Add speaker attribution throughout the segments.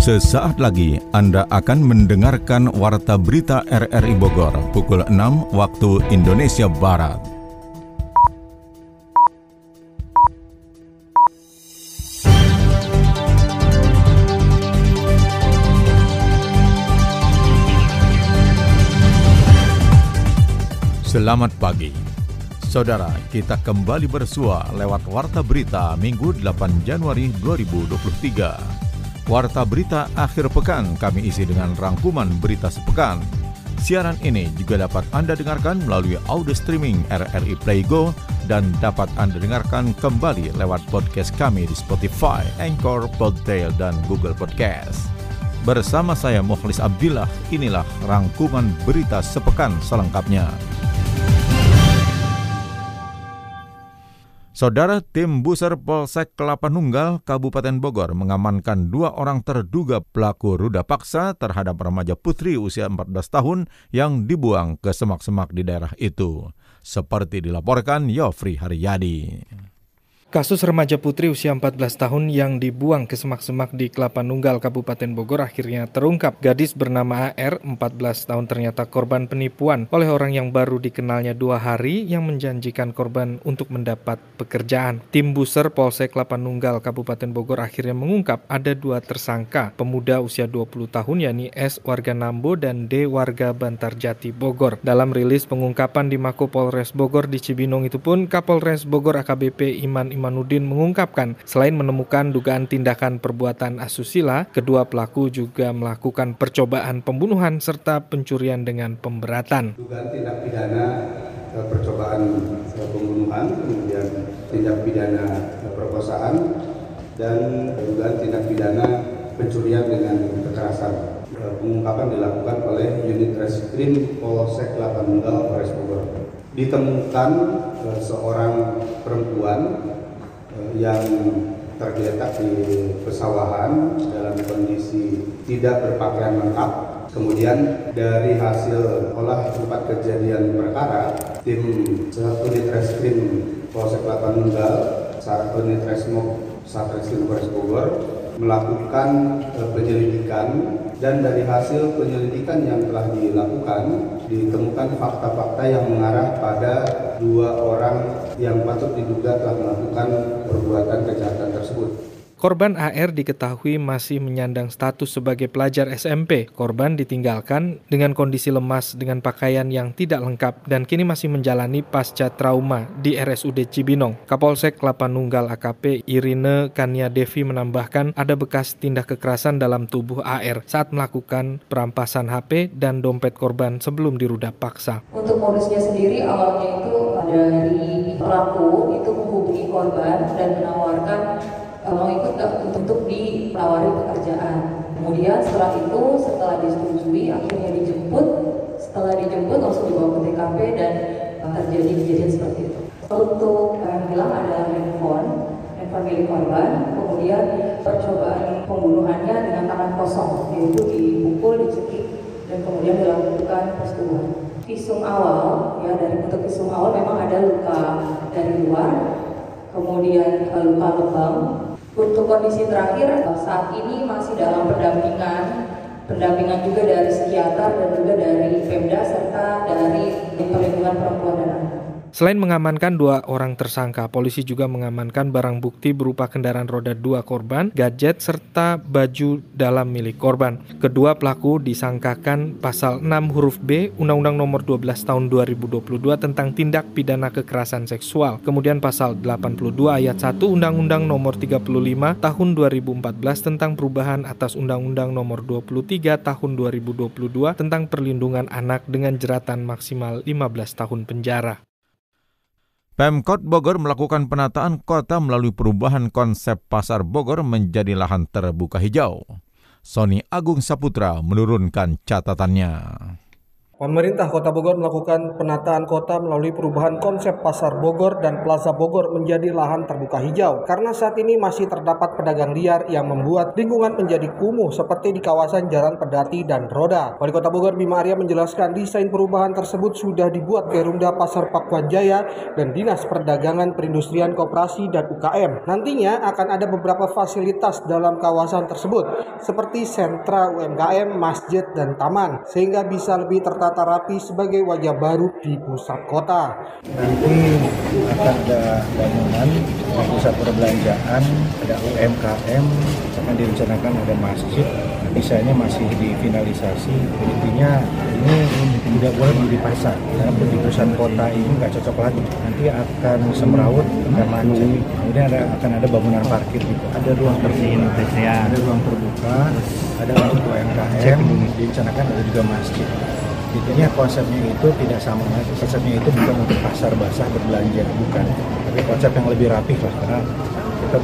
Speaker 1: Sesaat lagi Anda akan mendengarkan Warta Berita RRI Bogor pukul 6 waktu Indonesia Barat. Selamat pagi. Saudara, kita kembali bersua lewat Warta Berita Minggu 8 Januari 2023. Warta Berita akhir pekan kami isi dengan rangkuman berita sepekan. Siaran ini juga dapat Anda dengarkan melalui audio streaming RRI Play Go dan dapat Anda dengarkan kembali lewat podcast kami di Spotify, Anchor, Podtail, dan Google Podcast. Bersama saya Mukhlis Abdillah, inilah rangkuman berita sepekan selengkapnya. Saudara tim Buser Polsek Kelapa Nunggal, Kabupaten Bogor mengamankan dua orang terduga pelaku ruda paksa terhadap remaja putri usia 14 tahun yang dibuang ke semak-semak di daerah itu. Seperti dilaporkan Yofri Haryadi.
Speaker 2: Kasus remaja putri usia 14 tahun yang dibuang ke semak-semak di Kelapa Nunggal, Kabupaten Bogor akhirnya terungkap. Gadis bernama AR, 14 tahun ternyata korban penipuan oleh orang yang baru dikenalnya dua hari yang menjanjikan korban untuk mendapat pekerjaan. Tim Buser Polsek Kelapa Nunggal, Kabupaten Bogor akhirnya mengungkap ada dua tersangka, pemuda usia 20 tahun yakni S warga Nambo dan D warga Bantarjati Bogor. Dalam rilis pengungkapan di Mako Polres Bogor di Cibinong itu pun Kapolres Bogor AKBP Iman Imanuddin mengungkapkan, selain menemukan dugaan tindakan perbuatan asusila, kedua pelaku juga melakukan percobaan pembunuhan serta pencurian dengan pemberatan.
Speaker 3: Dugaan tindak pidana eh, percobaan eh, pembunuhan, kemudian tindak pidana eh, perkosaan, dan dugaan tindak pidana pencurian dengan kekerasan. Pengungkapan dilakukan oleh unit reskrim Polsek Kelapa Nunggal Polres Bogor. Ditemukan seorang perempuan yang tergeletak di pesawahan dalam kondisi tidak berpakaian lengkap. Kemudian dari hasil olah tempat kejadian perkara, tim unit reskrim Polsek Kelapa Nunggal, saat unit resmo Satreskrim Polres Bogor melakukan penyelidikan dan dari hasil penyelidikan yang telah dilakukan ditemukan fakta-fakta yang mengarah pada dua orang yang patut diduga telah melakukan perbuatan kejahatan tersebut.
Speaker 2: Korban AR diketahui masih menyandang status sebagai pelajar SMP. Korban ditinggalkan dengan kondisi lemas dengan pakaian yang tidak lengkap dan kini masih menjalani pasca trauma di RSUD Cibinong. Kapolsek Kelapa Nunggal AKP Irine Kania Devi menambahkan ada bekas tindak kekerasan dalam tubuh AR saat melakukan perampasan HP dan dompet korban sebelum dirudak paksa.
Speaker 4: Untuk modusnya sendiri awalnya itu dari pelaku itu menghubungi korban dan menawarkan mau ikut gak untuk ditawari pekerjaan. Kemudian setelah itu, setelah disetujui, akhirnya dijemput. Setelah dijemput langsung dibawa ke TKP dan terjadi kejadian seperti itu. Untuk yang hilang adalah handphone, handphone milik korban. Kemudian percobaan pembunuhannya dengan tangan kosong, yaitu dipukul, dicekik, dan kemudian dilakukan persetubuhan. Visum awal, ya dari bentuk visum awal memang ada luka dari luar, kemudian luka lebam, untuk kondisi terakhir saat ini masih dalam pendampingan, pendampingan juga dari psikiater dan juga dari Pemda serta dari perlindungan perempuan dan anak.
Speaker 2: Selain mengamankan dua orang tersangka, polisi juga mengamankan barang bukti berupa kendaraan roda dua korban, gadget, serta baju dalam milik korban. Kedua pelaku disangkakan pasal 6 huruf B Undang-Undang Nomor 12 Tahun 2022 tentang tindak pidana kekerasan seksual. Kemudian pasal 82 ayat 1 Undang-Undang Nomor 35 Tahun 2014 tentang perubahan atas Undang-Undang Nomor 23 Tahun 2022 tentang perlindungan anak dengan jeratan maksimal 15 tahun penjara.
Speaker 1: Pemkot Bogor melakukan penataan kota melalui perubahan konsep pasar Bogor menjadi lahan terbuka hijau. Sony Agung Saputra menurunkan catatannya.
Speaker 5: Pemerintah Kota Bogor melakukan penataan kota melalui perubahan konsep Pasar Bogor dan Plaza Bogor menjadi lahan terbuka hijau karena saat ini masih terdapat pedagang liar yang membuat lingkungan menjadi kumuh seperti di kawasan Jalan Pedati dan Roda. Wali Kota Bogor Bima Arya menjelaskan desain perubahan tersebut sudah dibuat Perumda Pasar Pakuan Jaya dan Dinas Perdagangan Perindustrian Koperasi dan UKM. Nantinya akan ada beberapa fasilitas dalam kawasan tersebut seperti sentra UMKM, masjid, dan taman sehingga bisa lebih tertata tata rapi sebagai wajah baru di pusat kota.
Speaker 6: Nanti akan ada bangunan pusat perbelanjaan, ada UMKM, akan direncanakan ada masjid. Desainnya masih difinalisasi. Intinya ini tidak boleh menjadi pasar. Karena di pusat kota ini nggak cocok lagi. Nanti akan semrawut dan macet. Kemudian ada, akan ada bangunan parkir juga. Ada ruang terbuka, ada ruang terbuka, ada untuk UMKM, direncanakan ada juga masjid. Intinya konsepnya itu tidak sama lagi. Konsepnya itu bukan untuk pasar basah berbelanja, bukan. Tapi konsep yang lebih rapih lah karena kita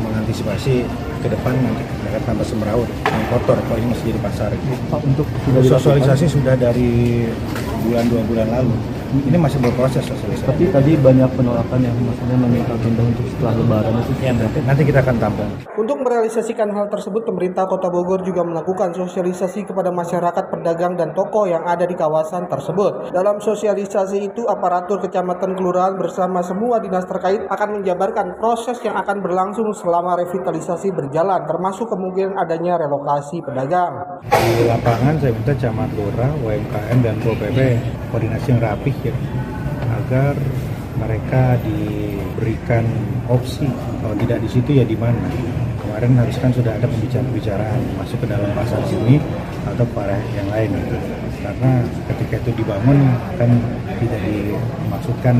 Speaker 6: mengantisipasi ke depan nanti akan tambah semeraut yang kotor kalau ini masih jadi pasar. Pak untuk sosialisasi sudah dari bulan dua bulan lalu ini masih berproses sosialisasi.
Speaker 7: Tapi tadi banyak penolakan yang maksudnya meminta tunda untuk setelah lebaran itu.
Speaker 6: Ya, nanti, nanti kita akan tambah.
Speaker 5: Untuk merealisasikan hal tersebut, pemerintah Kota Bogor juga melakukan sosialisasi kepada masyarakat pedagang dan toko yang ada di kawasan tersebut. Dalam sosialisasi itu, aparatur kecamatan kelurahan bersama semua dinas terkait akan menjabarkan proses yang akan berlangsung selama revitalisasi berjalan, termasuk kemungkinan adanya relokasi pedagang.
Speaker 6: Di lapangan saya minta camat lurah, UMKM dan Pol PP koordinasi yang rapih ya agar mereka diberikan opsi. Kalau tidak di situ ya di mana? Kemarin harus kan sudah ada pembicaraan-pembicaraan masuk ke dalam pasar sini atau para yang lain. Karena ketika itu dibangun kan tidak dimaksudkan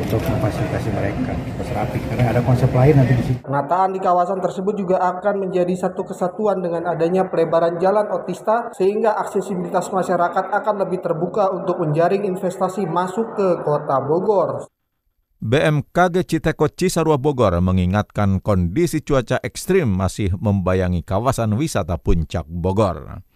Speaker 6: untuk memfasilitasi mereka terus rapi karena ada konsep lain nanti di situ.
Speaker 5: Penataan di kawasan tersebut juga akan menjadi satu kesatuan dengan adanya pelebaran jalan otista sehingga aksesibilitas masyarakat akan lebih terbuka untuk menjaring investasi masuk ke kota Bogor.
Speaker 1: BMKG Citeko Cisarua Bogor mengingatkan kondisi cuaca ekstrim masih membayangi kawasan wisata Puncak Bogor.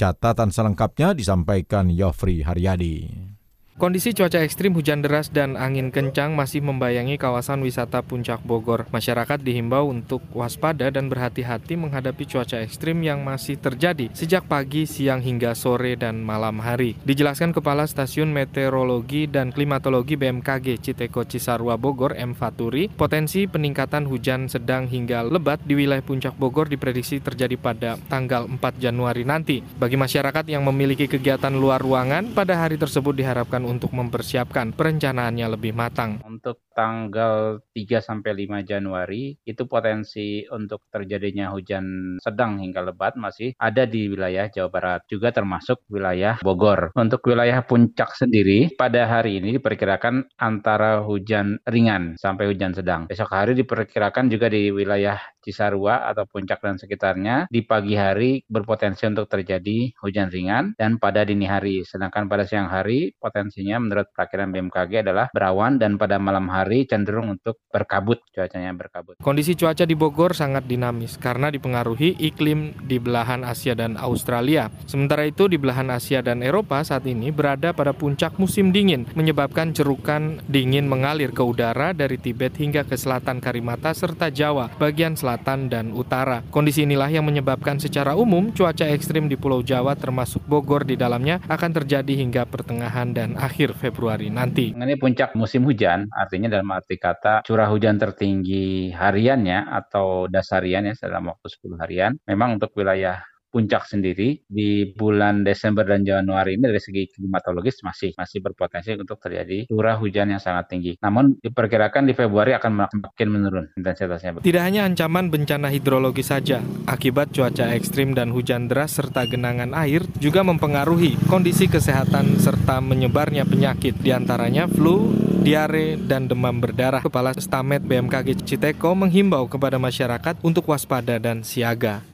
Speaker 1: Catatan selengkapnya disampaikan Yofri Haryadi.
Speaker 2: Kondisi cuaca ekstrim hujan deras dan angin kencang masih membayangi kawasan wisata Puncak Bogor. Masyarakat dihimbau untuk waspada dan berhati-hati menghadapi cuaca ekstrim yang masih terjadi sejak pagi, siang hingga sore dan malam hari. Dijelaskan Kepala Stasiun Meteorologi dan Klimatologi BMKG Citeko Cisarua Bogor M. Faturi, potensi peningkatan hujan sedang hingga lebat di wilayah Puncak Bogor diprediksi terjadi pada tanggal 4 Januari nanti. Bagi masyarakat yang memiliki kegiatan luar ruangan, pada hari tersebut diharapkan untuk mempersiapkan perencanaannya lebih matang.
Speaker 8: Untuk tanggal 3 sampai 5 Januari itu potensi untuk terjadinya hujan sedang hingga lebat masih ada di wilayah Jawa Barat juga termasuk wilayah Bogor. Untuk wilayah puncak sendiri pada hari ini diperkirakan antara hujan ringan sampai hujan sedang. Besok hari diperkirakan juga di wilayah Cisarua atau puncak dan sekitarnya di pagi hari berpotensi untuk terjadi hujan ringan dan pada dini hari. Sedangkan pada siang hari potensinya menurut perakiran BMKG adalah berawan dan pada malam hari cenderung untuk berkabut cuacanya berkabut.
Speaker 2: Kondisi cuaca di Bogor sangat dinamis karena dipengaruhi iklim di belahan Asia dan Australia. Sementara itu di belahan Asia dan Eropa saat ini berada pada puncak musim dingin menyebabkan cerukan dingin mengalir ke udara dari Tibet hingga ke selatan Karimata serta Jawa bagian selatan selatan dan utara. Kondisi inilah yang menyebabkan secara umum cuaca ekstrim di Pulau Jawa termasuk Bogor di dalamnya akan terjadi hingga pertengahan dan akhir Februari nanti.
Speaker 8: Ini puncak musim hujan, artinya dalam arti kata curah hujan tertinggi hariannya atau dasarian ya dalam waktu 10 harian. Memang untuk wilayah puncak sendiri di bulan Desember dan Januari ini dari segi klimatologis masih masih berpotensi untuk terjadi curah hujan yang sangat tinggi. Namun diperkirakan di Februari akan makin menurun intensitasnya.
Speaker 2: Tidak hanya ancaman bencana hidrologi saja, akibat cuaca ekstrim dan hujan deras serta genangan air juga mempengaruhi kondisi kesehatan serta menyebarnya penyakit di antaranya flu, diare, dan demam berdarah. Kepala Stamet BMKG Citeko menghimbau kepada masyarakat untuk waspada dan siaga.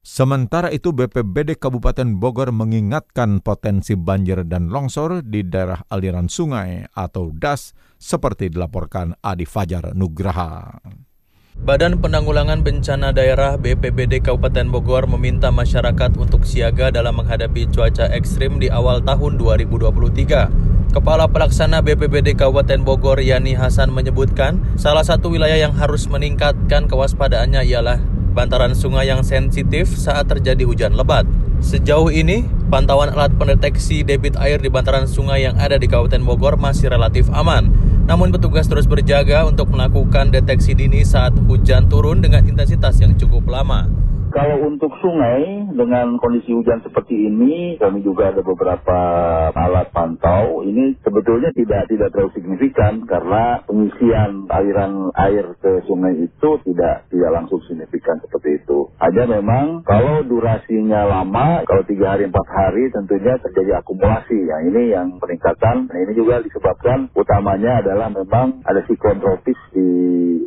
Speaker 1: Sementara itu BPBD Kabupaten Bogor mengingatkan potensi banjir dan longsor di daerah aliran sungai atau DAS seperti dilaporkan Adi Fajar Nugraha.
Speaker 9: Badan Penanggulangan Bencana Daerah BPBD Kabupaten Bogor meminta masyarakat untuk siaga dalam menghadapi cuaca ekstrim di awal tahun 2023. Kepala Pelaksana BPBD Kabupaten Bogor Yani Hasan menyebutkan, salah satu wilayah yang harus meningkatkan kewaspadaannya ialah bantaran sungai yang sensitif saat terjadi hujan lebat. Sejauh ini, pantauan alat pendeteksi debit air di bantaran sungai yang ada di Kabupaten Bogor masih relatif aman. Namun petugas terus berjaga untuk melakukan deteksi dini saat hujan turun dengan intensitas yang cukup lama.
Speaker 10: Kalau untuk sungai dengan kondisi hujan seperti ini, kami juga ada beberapa alat pantau. Ini sebetulnya tidak tidak terlalu signifikan karena pengisian aliran air ke sungai itu tidak tidak langsung signifikan seperti itu. Hanya memang kalau durasinya lama, kalau tiga hari empat hari tentunya terjadi akumulasi. Yang ini yang peningkatan. Nah ini juga disebabkan utamanya adalah memang ada siklon tropis di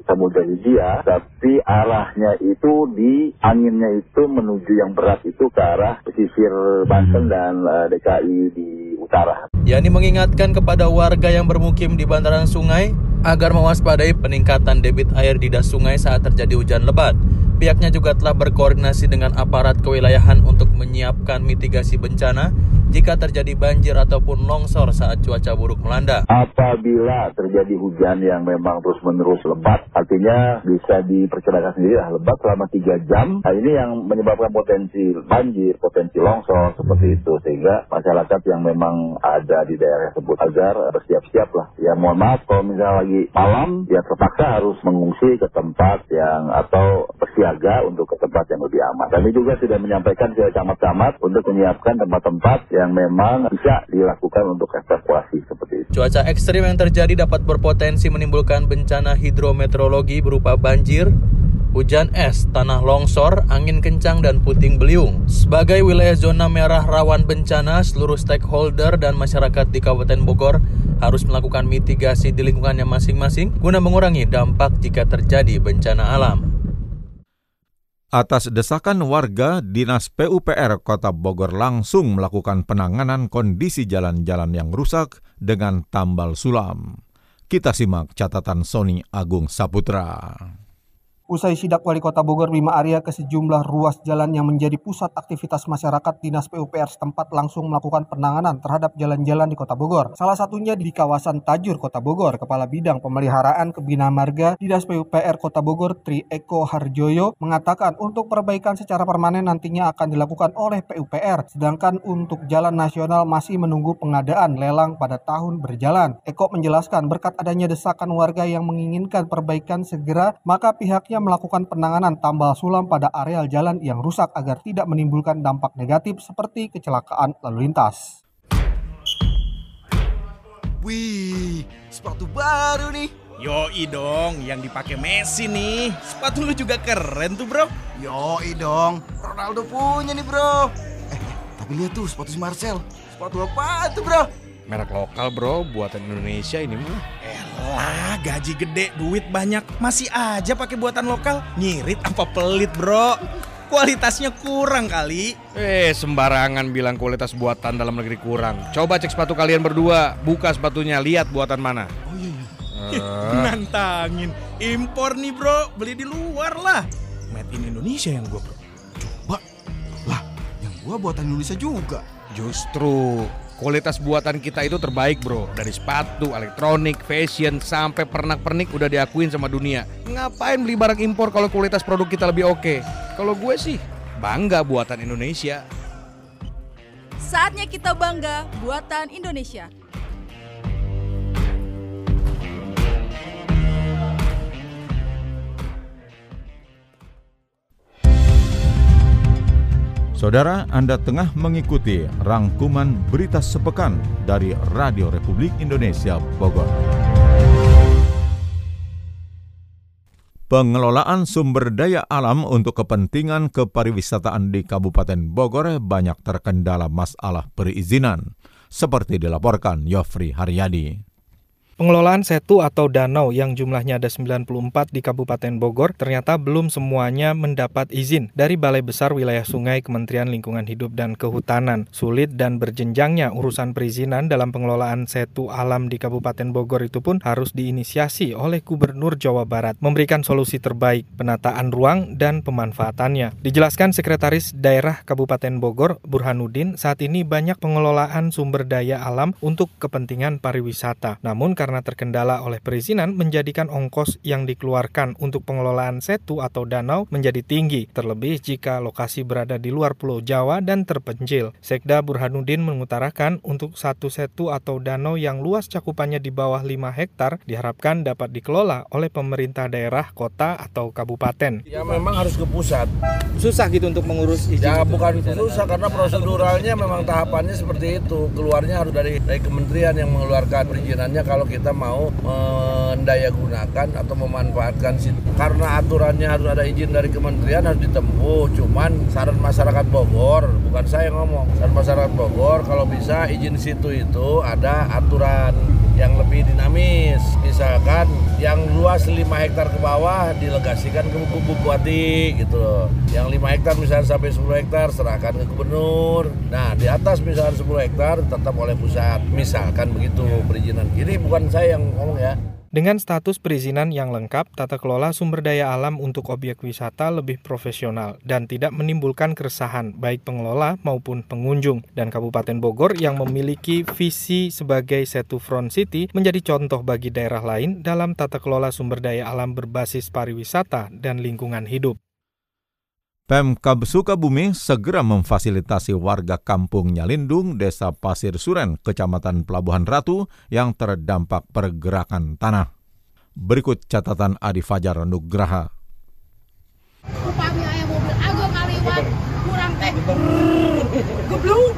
Speaker 10: Samudra Hindia, tapi arahnya itu di angin anginnya itu menuju yang berat itu ke arah pesisir Banten dan uh, eh, DKI di utara.
Speaker 9: Yani mengingatkan kepada warga yang bermukim di bantaran sungai agar mewaspadai peningkatan debit air di das sungai saat terjadi hujan lebat. Pihaknya juga telah berkoordinasi dengan aparat kewilayahan untuk menyiapkan mitigasi bencana jika terjadi banjir ataupun longsor saat cuaca buruk melanda.
Speaker 10: Apabila terjadi hujan yang memang terus-menerus lebat, artinya bisa diperkirakan sendiri lah lebat selama 3 jam. Nah ini yang menyebabkan potensi banjir, potensi longsor seperti itu. Sehingga masyarakat yang memang ada di daerah tersebut agar bersiap-siap lah. Ya mohon maaf kalau misalnya lagi malam, ya terpaksa harus mengungsi ke tempat yang atau bersiaga untuk ke tempat yang lebih aman. Kami juga sudah menyampaikan ke camat-camat untuk menyiapkan tempat-tempat yang yang memang bisa dilakukan untuk evakuasi seperti itu.
Speaker 9: Cuaca ekstrim yang terjadi dapat berpotensi menimbulkan bencana hidrometeorologi berupa banjir, hujan es, tanah longsor, angin kencang, dan puting beliung. Sebagai wilayah zona merah rawan bencana, seluruh stakeholder dan masyarakat di Kabupaten Bogor harus melakukan mitigasi di lingkungannya masing-masing guna mengurangi dampak jika terjadi bencana alam.
Speaker 1: Atas desakan warga, Dinas PUPR Kota Bogor langsung melakukan penanganan kondisi jalan-jalan yang rusak dengan tambal sulam. Kita simak catatan Sony Agung Saputra.
Speaker 5: Usai sidak Wali Kota Bogor Bima Arya ke sejumlah ruas jalan yang menjadi pusat aktivitas masyarakat, Dinas PUPR setempat langsung melakukan penanganan terhadap jalan-jalan di Kota Bogor. Salah satunya di kawasan Tajur Kota Bogor. Kepala Bidang Pemeliharaan Kebina Marga Dinas PUPR Kota Bogor Tri Eko Harjoyo mengatakan untuk perbaikan secara permanen nantinya akan dilakukan oleh PUPR. Sedangkan untuk jalan nasional masih menunggu pengadaan lelang pada tahun berjalan. Eko menjelaskan berkat adanya desakan warga yang menginginkan perbaikan segera, maka pihaknya melakukan penanganan tambal sulam pada areal jalan yang rusak agar tidak menimbulkan dampak negatif seperti kecelakaan lalu lintas.
Speaker 11: Wih, sepatu baru nih. Yoi dong, yang dipakai Messi nih. Sepatu lu juga keren tuh bro.
Speaker 12: Yoi dong, Ronaldo punya nih bro. Eh, tapi lihat tuh sepatu si Marcel. Sepatu apa tuh bro?
Speaker 11: Merek lokal bro, buatan Indonesia ini mah. Elah, gaji gede, duit banyak, masih aja pakai buatan lokal. Nyirit apa pelit bro? Kualitasnya kurang kali.
Speaker 13: Eh, sembarangan bilang kualitas buatan dalam negeri kurang. Coba cek sepatu kalian berdua, buka sepatunya, lihat buatan mana.
Speaker 11: Oh iya iya. Uh. Nantangin. Impor nih bro, beli di luar lah. Made in Indonesia yang gua bro.
Speaker 12: Coba. Lah, yang gua buatan Indonesia juga.
Speaker 13: Justru Kualitas buatan kita itu terbaik bro. Dari sepatu, elektronik, fashion, sampai pernak-pernik udah diakuin sama dunia. Ngapain beli barang impor kalau kualitas produk kita lebih oke? Kalau gue sih bangga buatan Indonesia.
Speaker 14: Saatnya kita bangga buatan Indonesia
Speaker 1: Saudara, Anda tengah mengikuti rangkuman berita sepekan dari Radio Republik Indonesia Bogor. Pengelolaan sumber daya alam untuk kepentingan kepariwisataan di Kabupaten Bogor banyak terkendala masalah perizinan, seperti dilaporkan Yofri Haryadi.
Speaker 2: Pengelolaan setu atau danau yang jumlahnya ada 94 di Kabupaten Bogor ternyata belum semuanya mendapat izin dari Balai Besar Wilayah Sungai Kementerian Lingkungan Hidup dan Kehutanan. Sulit dan berjenjangnya urusan perizinan dalam pengelolaan setu alam di Kabupaten Bogor itu pun harus diinisiasi oleh Gubernur Jawa Barat memberikan solusi terbaik penataan ruang dan pemanfaatannya. Dijelaskan Sekretaris Daerah Kabupaten Bogor Burhanuddin saat ini banyak pengelolaan sumber daya alam untuk kepentingan pariwisata. Namun karena terkendala oleh perizinan menjadikan ongkos yang dikeluarkan untuk pengelolaan setu atau danau menjadi tinggi, terlebih jika lokasi berada di luar Pulau Jawa dan terpencil. Sekda Burhanuddin mengutarakan untuk satu setu atau danau yang luas cakupannya di bawah 5 hektar diharapkan dapat dikelola oleh pemerintah daerah, kota, atau kabupaten.
Speaker 15: Ya memang harus ke pusat.
Speaker 2: Susah gitu untuk mengurus izin?
Speaker 15: Ya bukan susah karena proseduralnya memang tahapannya seperti itu. Keluarnya harus dari, dari kementerian yang mengeluarkan perizinannya kalau kita mau mendayagunakan atau memanfaatkan. Karena aturannya harus ada izin dari kementerian harus ditempuh. Cuman saran masyarakat Bogor, bukan saya ngomong. Saran masyarakat Bogor kalau bisa izin situ itu ada aturan yang lebih dinamis. Misalkan yang luas 5 hektar ke bawah dilegasikan ke bupati gitu loh. Yang 5 hektar misalnya sampai 10 hektar serahkan ke gubernur. Nah, di atas misalnya 10 hektar tetap oleh pusat. Misalkan begitu perizinan. Ini bukan saya yang ngomong ya.
Speaker 2: Dengan status perizinan yang lengkap, tata kelola sumber daya alam untuk objek wisata lebih profesional dan tidak menimbulkan keresahan baik pengelola maupun pengunjung. Dan Kabupaten Bogor yang memiliki visi sebagai Setu Front City menjadi contoh bagi daerah lain dalam tata kelola sumber daya alam berbasis pariwisata dan lingkungan hidup.
Speaker 1: Pemkab Sukabumi segera memfasilitasi warga kampung Nyalindung, Desa Pasir Suren, Kecamatan Pelabuhan Ratu yang terdampak pergerakan tanah. Berikut catatan Adi Fajar Nugraha.
Speaker 16: Mobil agak ngaliwat, kurang teh geblung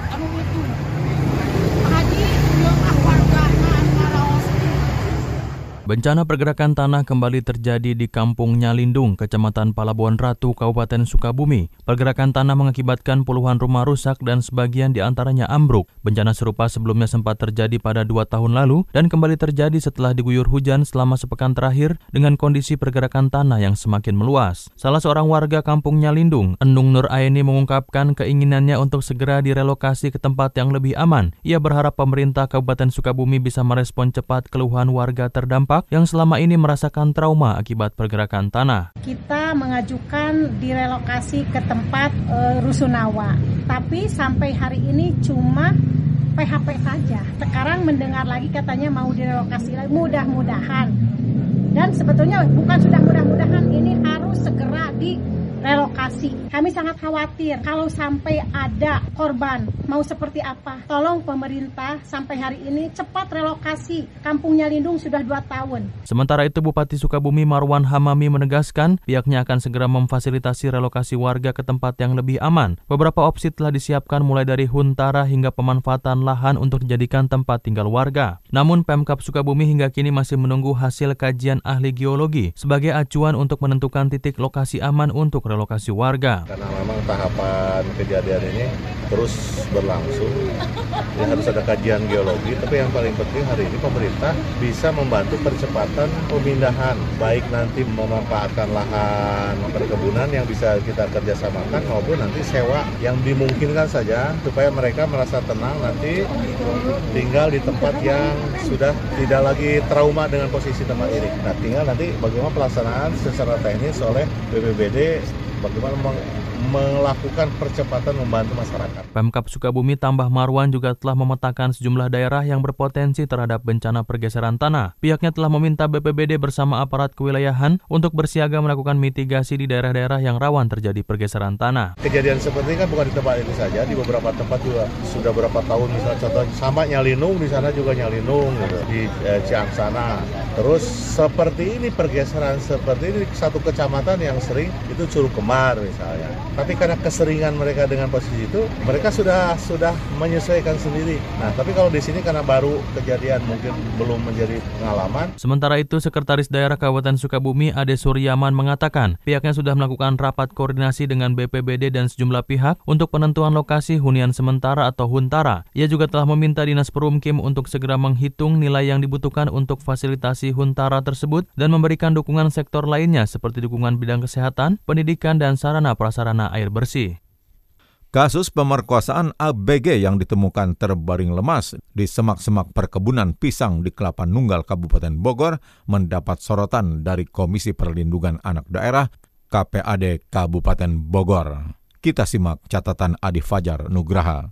Speaker 9: Bencana pergerakan tanah kembali terjadi di Kampung Nyalindung, Kecamatan Palabuhan Ratu, Kabupaten Sukabumi. Pergerakan tanah mengakibatkan puluhan rumah rusak dan sebagian di antaranya ambruk. Bencana serupa sebelumnya sempat terjadi pada dua tahun lalu dan kembali terjadi setelah diguyur hujan selama sepekan terakhir dengan kondisi pergerakan tanah yang semakin meluas. Salah seorang warga Kampung Nyalindung, Enung Nur Aini mengungkapkan keinginannya untuk segera direlokasi ke tempat yang lebih aman. Ia berharap pemerintah Kabupaten Sukabumi bisa merespon cepat keluhan warga terdampak yang selama ini merasakan trauma akibat pergerakan tanah.
Speaker 17: Kita mengajukan direlokasi ke tempat e, Rusunawa, tapi sampai hari ini cuma PHP saja. Sekarang mendengar lagi katanya mau direlokasi lagi, mudah-mudahan. Dan sebetulnya bukan sudah mudah-mudahan, ini harus segera di relokasi. Kami sangat khawatir kalau sampai ada korban, mau seperti apa. Tolong pemerintah sampai hari ini cepat relokasi. Kampungnya Lindung sudah dua tahun.
Speaker 9: Sementara itu Bupati Sukabumi Marwan Hamami menegaskan pihaknya akan segera memfasilitasi relokasi warga ke tempat yang lebih aman. Beberapa opsi telah disiapkan mulai dari huntara hingga pemanfaatan lahan untuk dijadikan tempat tinggal warga. Namun Pemkap Sukabumi hingga kini masih menunggu hasil kajian ahli geologi sebagai acuan untuk menentukan titik lokasi aman untuk relokasi warga.
Speaker 18: Karena memang tahapan kejadian ini terus berlangsung, ya harus ada kajian geologi. Tapi yang paling penting hari ini pemerintah bisa membantu percepatan pemindahan, baik nanti memanfaatkan lahan perkebunan yang bisa kita kerjasamakan maupun nanti sewa yang dimungkinkan saja supaya mereka merasa tenang nanti tinggal di tempat yang sudah tidak lagi trauma dengan posisi tempat ini. Nah tinggal nanti bagaimana pelaksanaan secara teknis oleh BPBD bagaimana melakukan percepatan membantu masyarakat.
Speaker 9: Pemkap Sukabumi tambah Marwan juga telah memetakan sejumlah daerah yang berpotensi terhadap bencana pergeseran tanah. Pihaknya telah meminta BPBD bersama aparat kewilayahan untuk bersiaga melakukan mitigasi di daerah-daerah yang rawan terjadi pergeseran tanah.
Speaker 18: Kejadian seperti ini kan bukan di tempat ini saja, di beberapa tempat juga sudah berapa tahun misalnya contoh sama Nyalinung di sana juga Nyalinung gitu, di eh, Ciangsana. Terus seperti ini pergeseran seperti ini satu kecamatan yang sering itu Curug Kemar misalnya Tapi karena keseringan mereka dengan posisi itu, mereka sudah sudah menyesuaikan sendiri. Nah, tapi kalau di sini karena baru kejadian mungkin belum menjadi pengalaman.
Speaker 9: Sementara itu, Sekretaris Daerah Kabupaten Sukabumi Ade Suryaman mengatakan pihaknya sudah melakukan rapat koordinasi dengan BPBD dan sejumlah pihak untuk penentuan lokasi hunian sementara atau huntara. Ia juga telah meminta Dinas Perumkim untuk segera menghitung nilai yang dibutuhkan untuk fasilitasi huntara tersebut dan memberikan dukungan sektor lainnya seperti dukungan bidang kesehatan, pendidikan, dan sarana prasarana air bersih.
Speaker 1: Kasus pemerkosaan ABG yang ditemukan terbaring lemas di semak-semak perkebunan pisang di Kelapa Nunggal Kabupaten Bogor mendapat sorotan dari Komisi Perlindungan Anak Daerah KPAD Kabupaten Bogor. Kita simak catatan Adi Fajar Nugraha.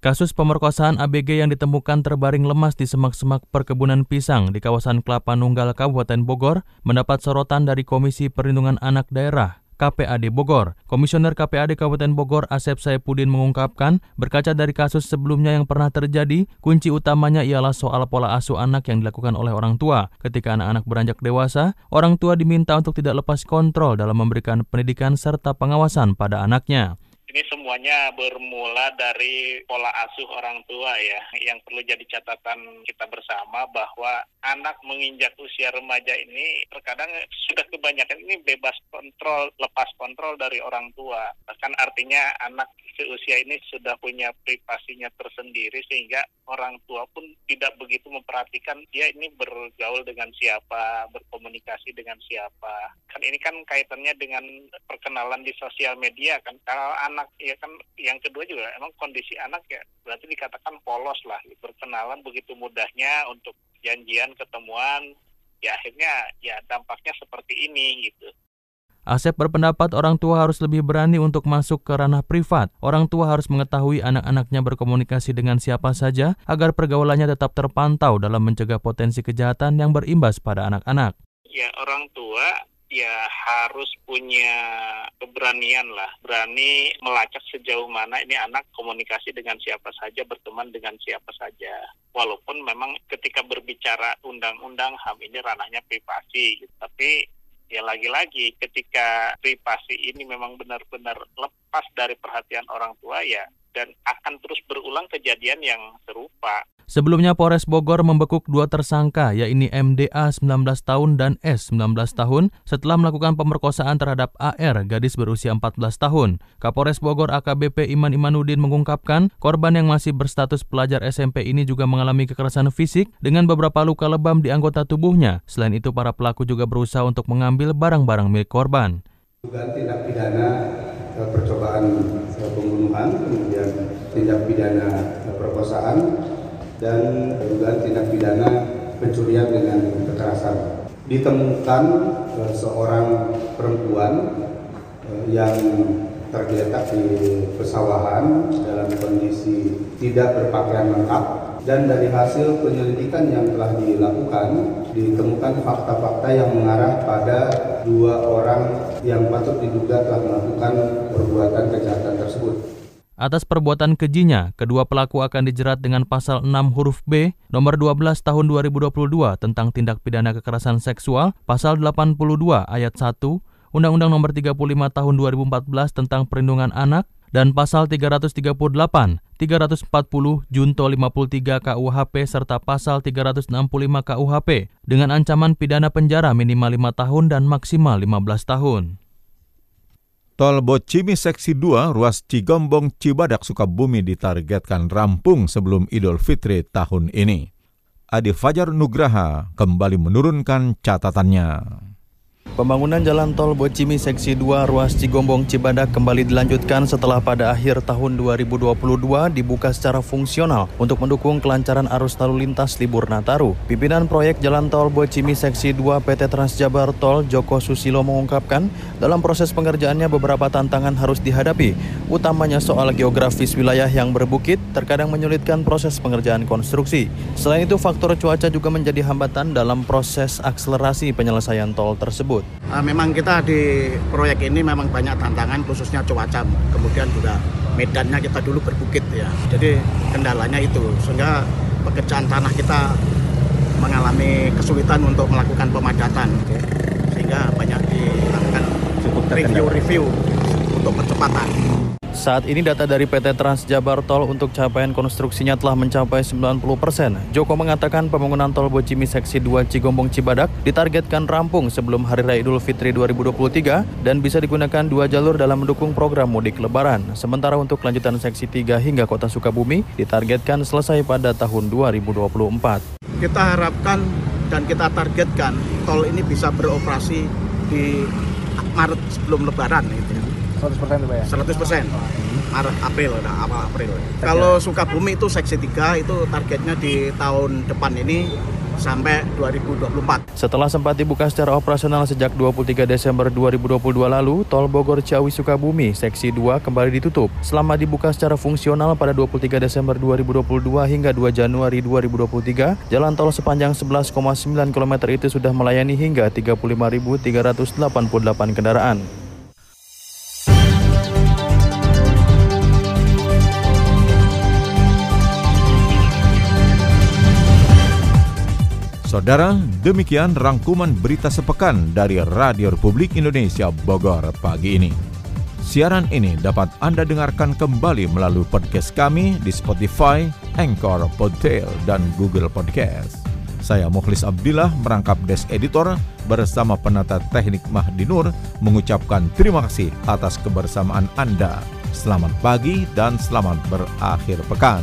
Speaker 9: Kasus pemerkosaan ABG yang ditemukan terbaring lemas di semak-semak perkebunan pisang di kawasan Kelapa Nunggal Kabupaten Bogor mendapat sorotan dari Komisi Perlindungan Anak Daerah KPAD Bogor. Komisioner KPAD Kabupaten Bogor Asep Saipudin mengungkapkan, berkaca dari kasus sebelumnya yang pernah terjadi, kunci utamanya ialah soal pola asuh anak yang dilakukan oleh orang tua. Ketika anak-anak beranjak dewasa, orang tua diminta untuk tidak lepas kontrol dalam memberikan pendidikan serta pengawasan pada anaknya
Speaker 19: ini semuanya bermula dari pola asuh orang tua ya. Yang perlu jadi catatan kita bersama bahwa anak menginjak usia remaja ini terkadang sudah kebanyakan ini bebas kontrol, lepas kontrol dari orang tua. Bahkan artinya anak seusia ini sudah punya privasinya tersendiri sehingga orang tua pun tidak begitu memperhatikan dia ini bergaul dengan siapa, berkomunikasi dengan siapa. Kan ini kan kaitannya dengan perkenalan di sosial media kan. Kalau anak anak ya kan yang kedua juga emang kondisi anak ya berarti dikatakan polos lah berkenalan begitu mudahnya untuk janjian ketemuan ya akhirnya ya dampaknya seperti ini gitu.
Speaker 9: Asep berpendapat orang tua harus lebih berani untuk masuk ke ranah privat. Orang tua harus mengetahui anak-anaknya berkomunikasi dengan siapa saja agar pergaulannya tetap terpantau dalam mencegah potensi kejahatan yang berimbas pada anak-anak.
Speaker 19: Ya, orang tua ya harus punya keberanian lah, berani melacak sejauh mana ini anak komunikasi dengan siapa saja, berteman dengan siapa saja. Walaupun memang ketika berbicara undang-undang HAM ini ranahnya privasi, gitu. tapi ya lagi-lagi ketika privasi ini memang benar-benar lepas dari perhatian orang tua ya dan akan terus berulang kejadian yang serupa.
Speaker 9: Sebelumnya Polres Bogor membekuk dua tersangka, yaitu MDA 19 tahun dan S 19 tahun, setelah melakukan pemerkosaan terhadap AR, gadis berusia 14 tahun. Kapolres Bogor AKBP Iman Imanudin mengungkapkan, korban yang masih berstatus pelajar SMP ini juga mengalami kekerasan fisik dengan beberapa luka lebam di anggota tubuhnya. Selain itu, para pelaku juga berusaha untuk mengambil barang-barang milik korban.
Speaker 3: Dugaan tindak pidana eh, percobaan eh, pembunuhan, kemudian tindak pidana eh, perkosaan, dan dugaan tindak pidana pencurian dengan kekerasan. Ditemukan uh, seorang perempuan uh, yang tergeletak di pesawahan dalam kondisi tidak berpakaian lengkap dan dari hasil penyelidikan yang telah dilakukan ditemukan fakta-fakta yang mengarah pada dua orang yang patut diduga telah melakukan perbuatan kejahatan tersebut.
Speaker 9: Atas perbuatan kejinya, kedua pelaku akan dijerat dengan pasal 6 huruf B nomor 12 tahun 2022 tentang tindak pidana kekerasan seksual, pasal 82 ayat 1, Undang-Undang nomor 35 tahun 2014 tentang perlindungan anak, dan pasal 338, 340, Junto 53 KUHP serta pasal 365 KUHP dengan ancaman pidana penjara minimal 5 tahun dan maksimal 15 tahun.
Speaker 1: Tol Bocimi Seksi 2 ruas Cigombong Cibadak Sukabumi ditargetkan rampung sebelum Idul Fitri tahun ini. Adi Fajar Nugraha kembali menurunkan catatannya.
Speaker 9: Pembangunan jalan tol Bocimi Seksi 2 ruas Cigombong Cibadak kembali dilanjutkan setelah pada akhir tahun 2022 dibuka secara fungsional untuk mendukung kelancaran arus lalu lintas libur Nataru. Pimpinan proyek jalan tol Bocimi Seksi 2 PT Transjabar Tol Joko Susilo mengungkapkan dalam proses pengerjaannya beberapa tantangan harus dihadapi, utamanya soal geografis wilayah yang berbukit terkadang menyulitkan proses pengerjaan konstruksi. Selain itu faktor cuaca juga menjadi hambatan dalam proses akselerasi penyelesaian tol tersebut
Speaker 20: tersebut. Uh, memang kita di proyek ini memang banyak tantangan khususnya cuaca, kemudian juga medannya kita dulu berbukit ya. Jadi kendalanya itu sehingga pekerjaan tanah kita mengalami kesulitan untuk melakukan pemadatan sehingga banyak dilakukan review-review untuk percepatan.
Speaker 9: Saat ini data dari PT Trans Jabar Tol untuk capaian konstruksinya telah mencapai 90 persen. Joko mengatakan pembangunan tol Bocimi Seksi 2 Cigombong Cibadak ditargetkan rampung sebelum Hari Raya Idul Fitri 2023 dan bisa digunakan dua jalur dalam mendukung program mudik lebaran. Sementara untuk lanjutan Seksi 3 hingga Kota Sukabumi ditargetkan selesai pada tahun 2024.
Speaker 20: Kita harapkan dan kita targetkan tol ini bisa beroperasi di Maret sebelum lebaran.
Speaker 6: 100% itu Pak ya?
Speaker 20: 100% Maret April nah, awal April kalau Sukabumi itu seksi 3 itu targetnya di tahun depan ini sampai 2024
Speaker 9: Setelah sempat dibuka secara operasional sejak 23 Desember 2022 lalu, Tol Bogor Ciawi Sukabumi Seksi 2 kembali ditutup. Selama dibuka secara fungsional pada 23 Desember 2022 hingga 2 Januari 2023, jalan tol sepanjang 11,9 km itu sudah melayani hingga 35.388 kendaraan.
Speaker 1: Saudara, demikian rangkuman berita sepekan dari Radio Republik Indonesia Bogor pagi ini. Siaran ini dapat Anda dengarkan kembali melalui podcast kami di Spotify, Anchor, Podtail, dan Google Podcast. Saya Mukhlis Abdillah merangkap Desk Editor bersama penata teknik Mahdi Nur mengucapkan terima kasih atas kebersamaan Anda. Selamat pagi dan selamat berakhir pekan.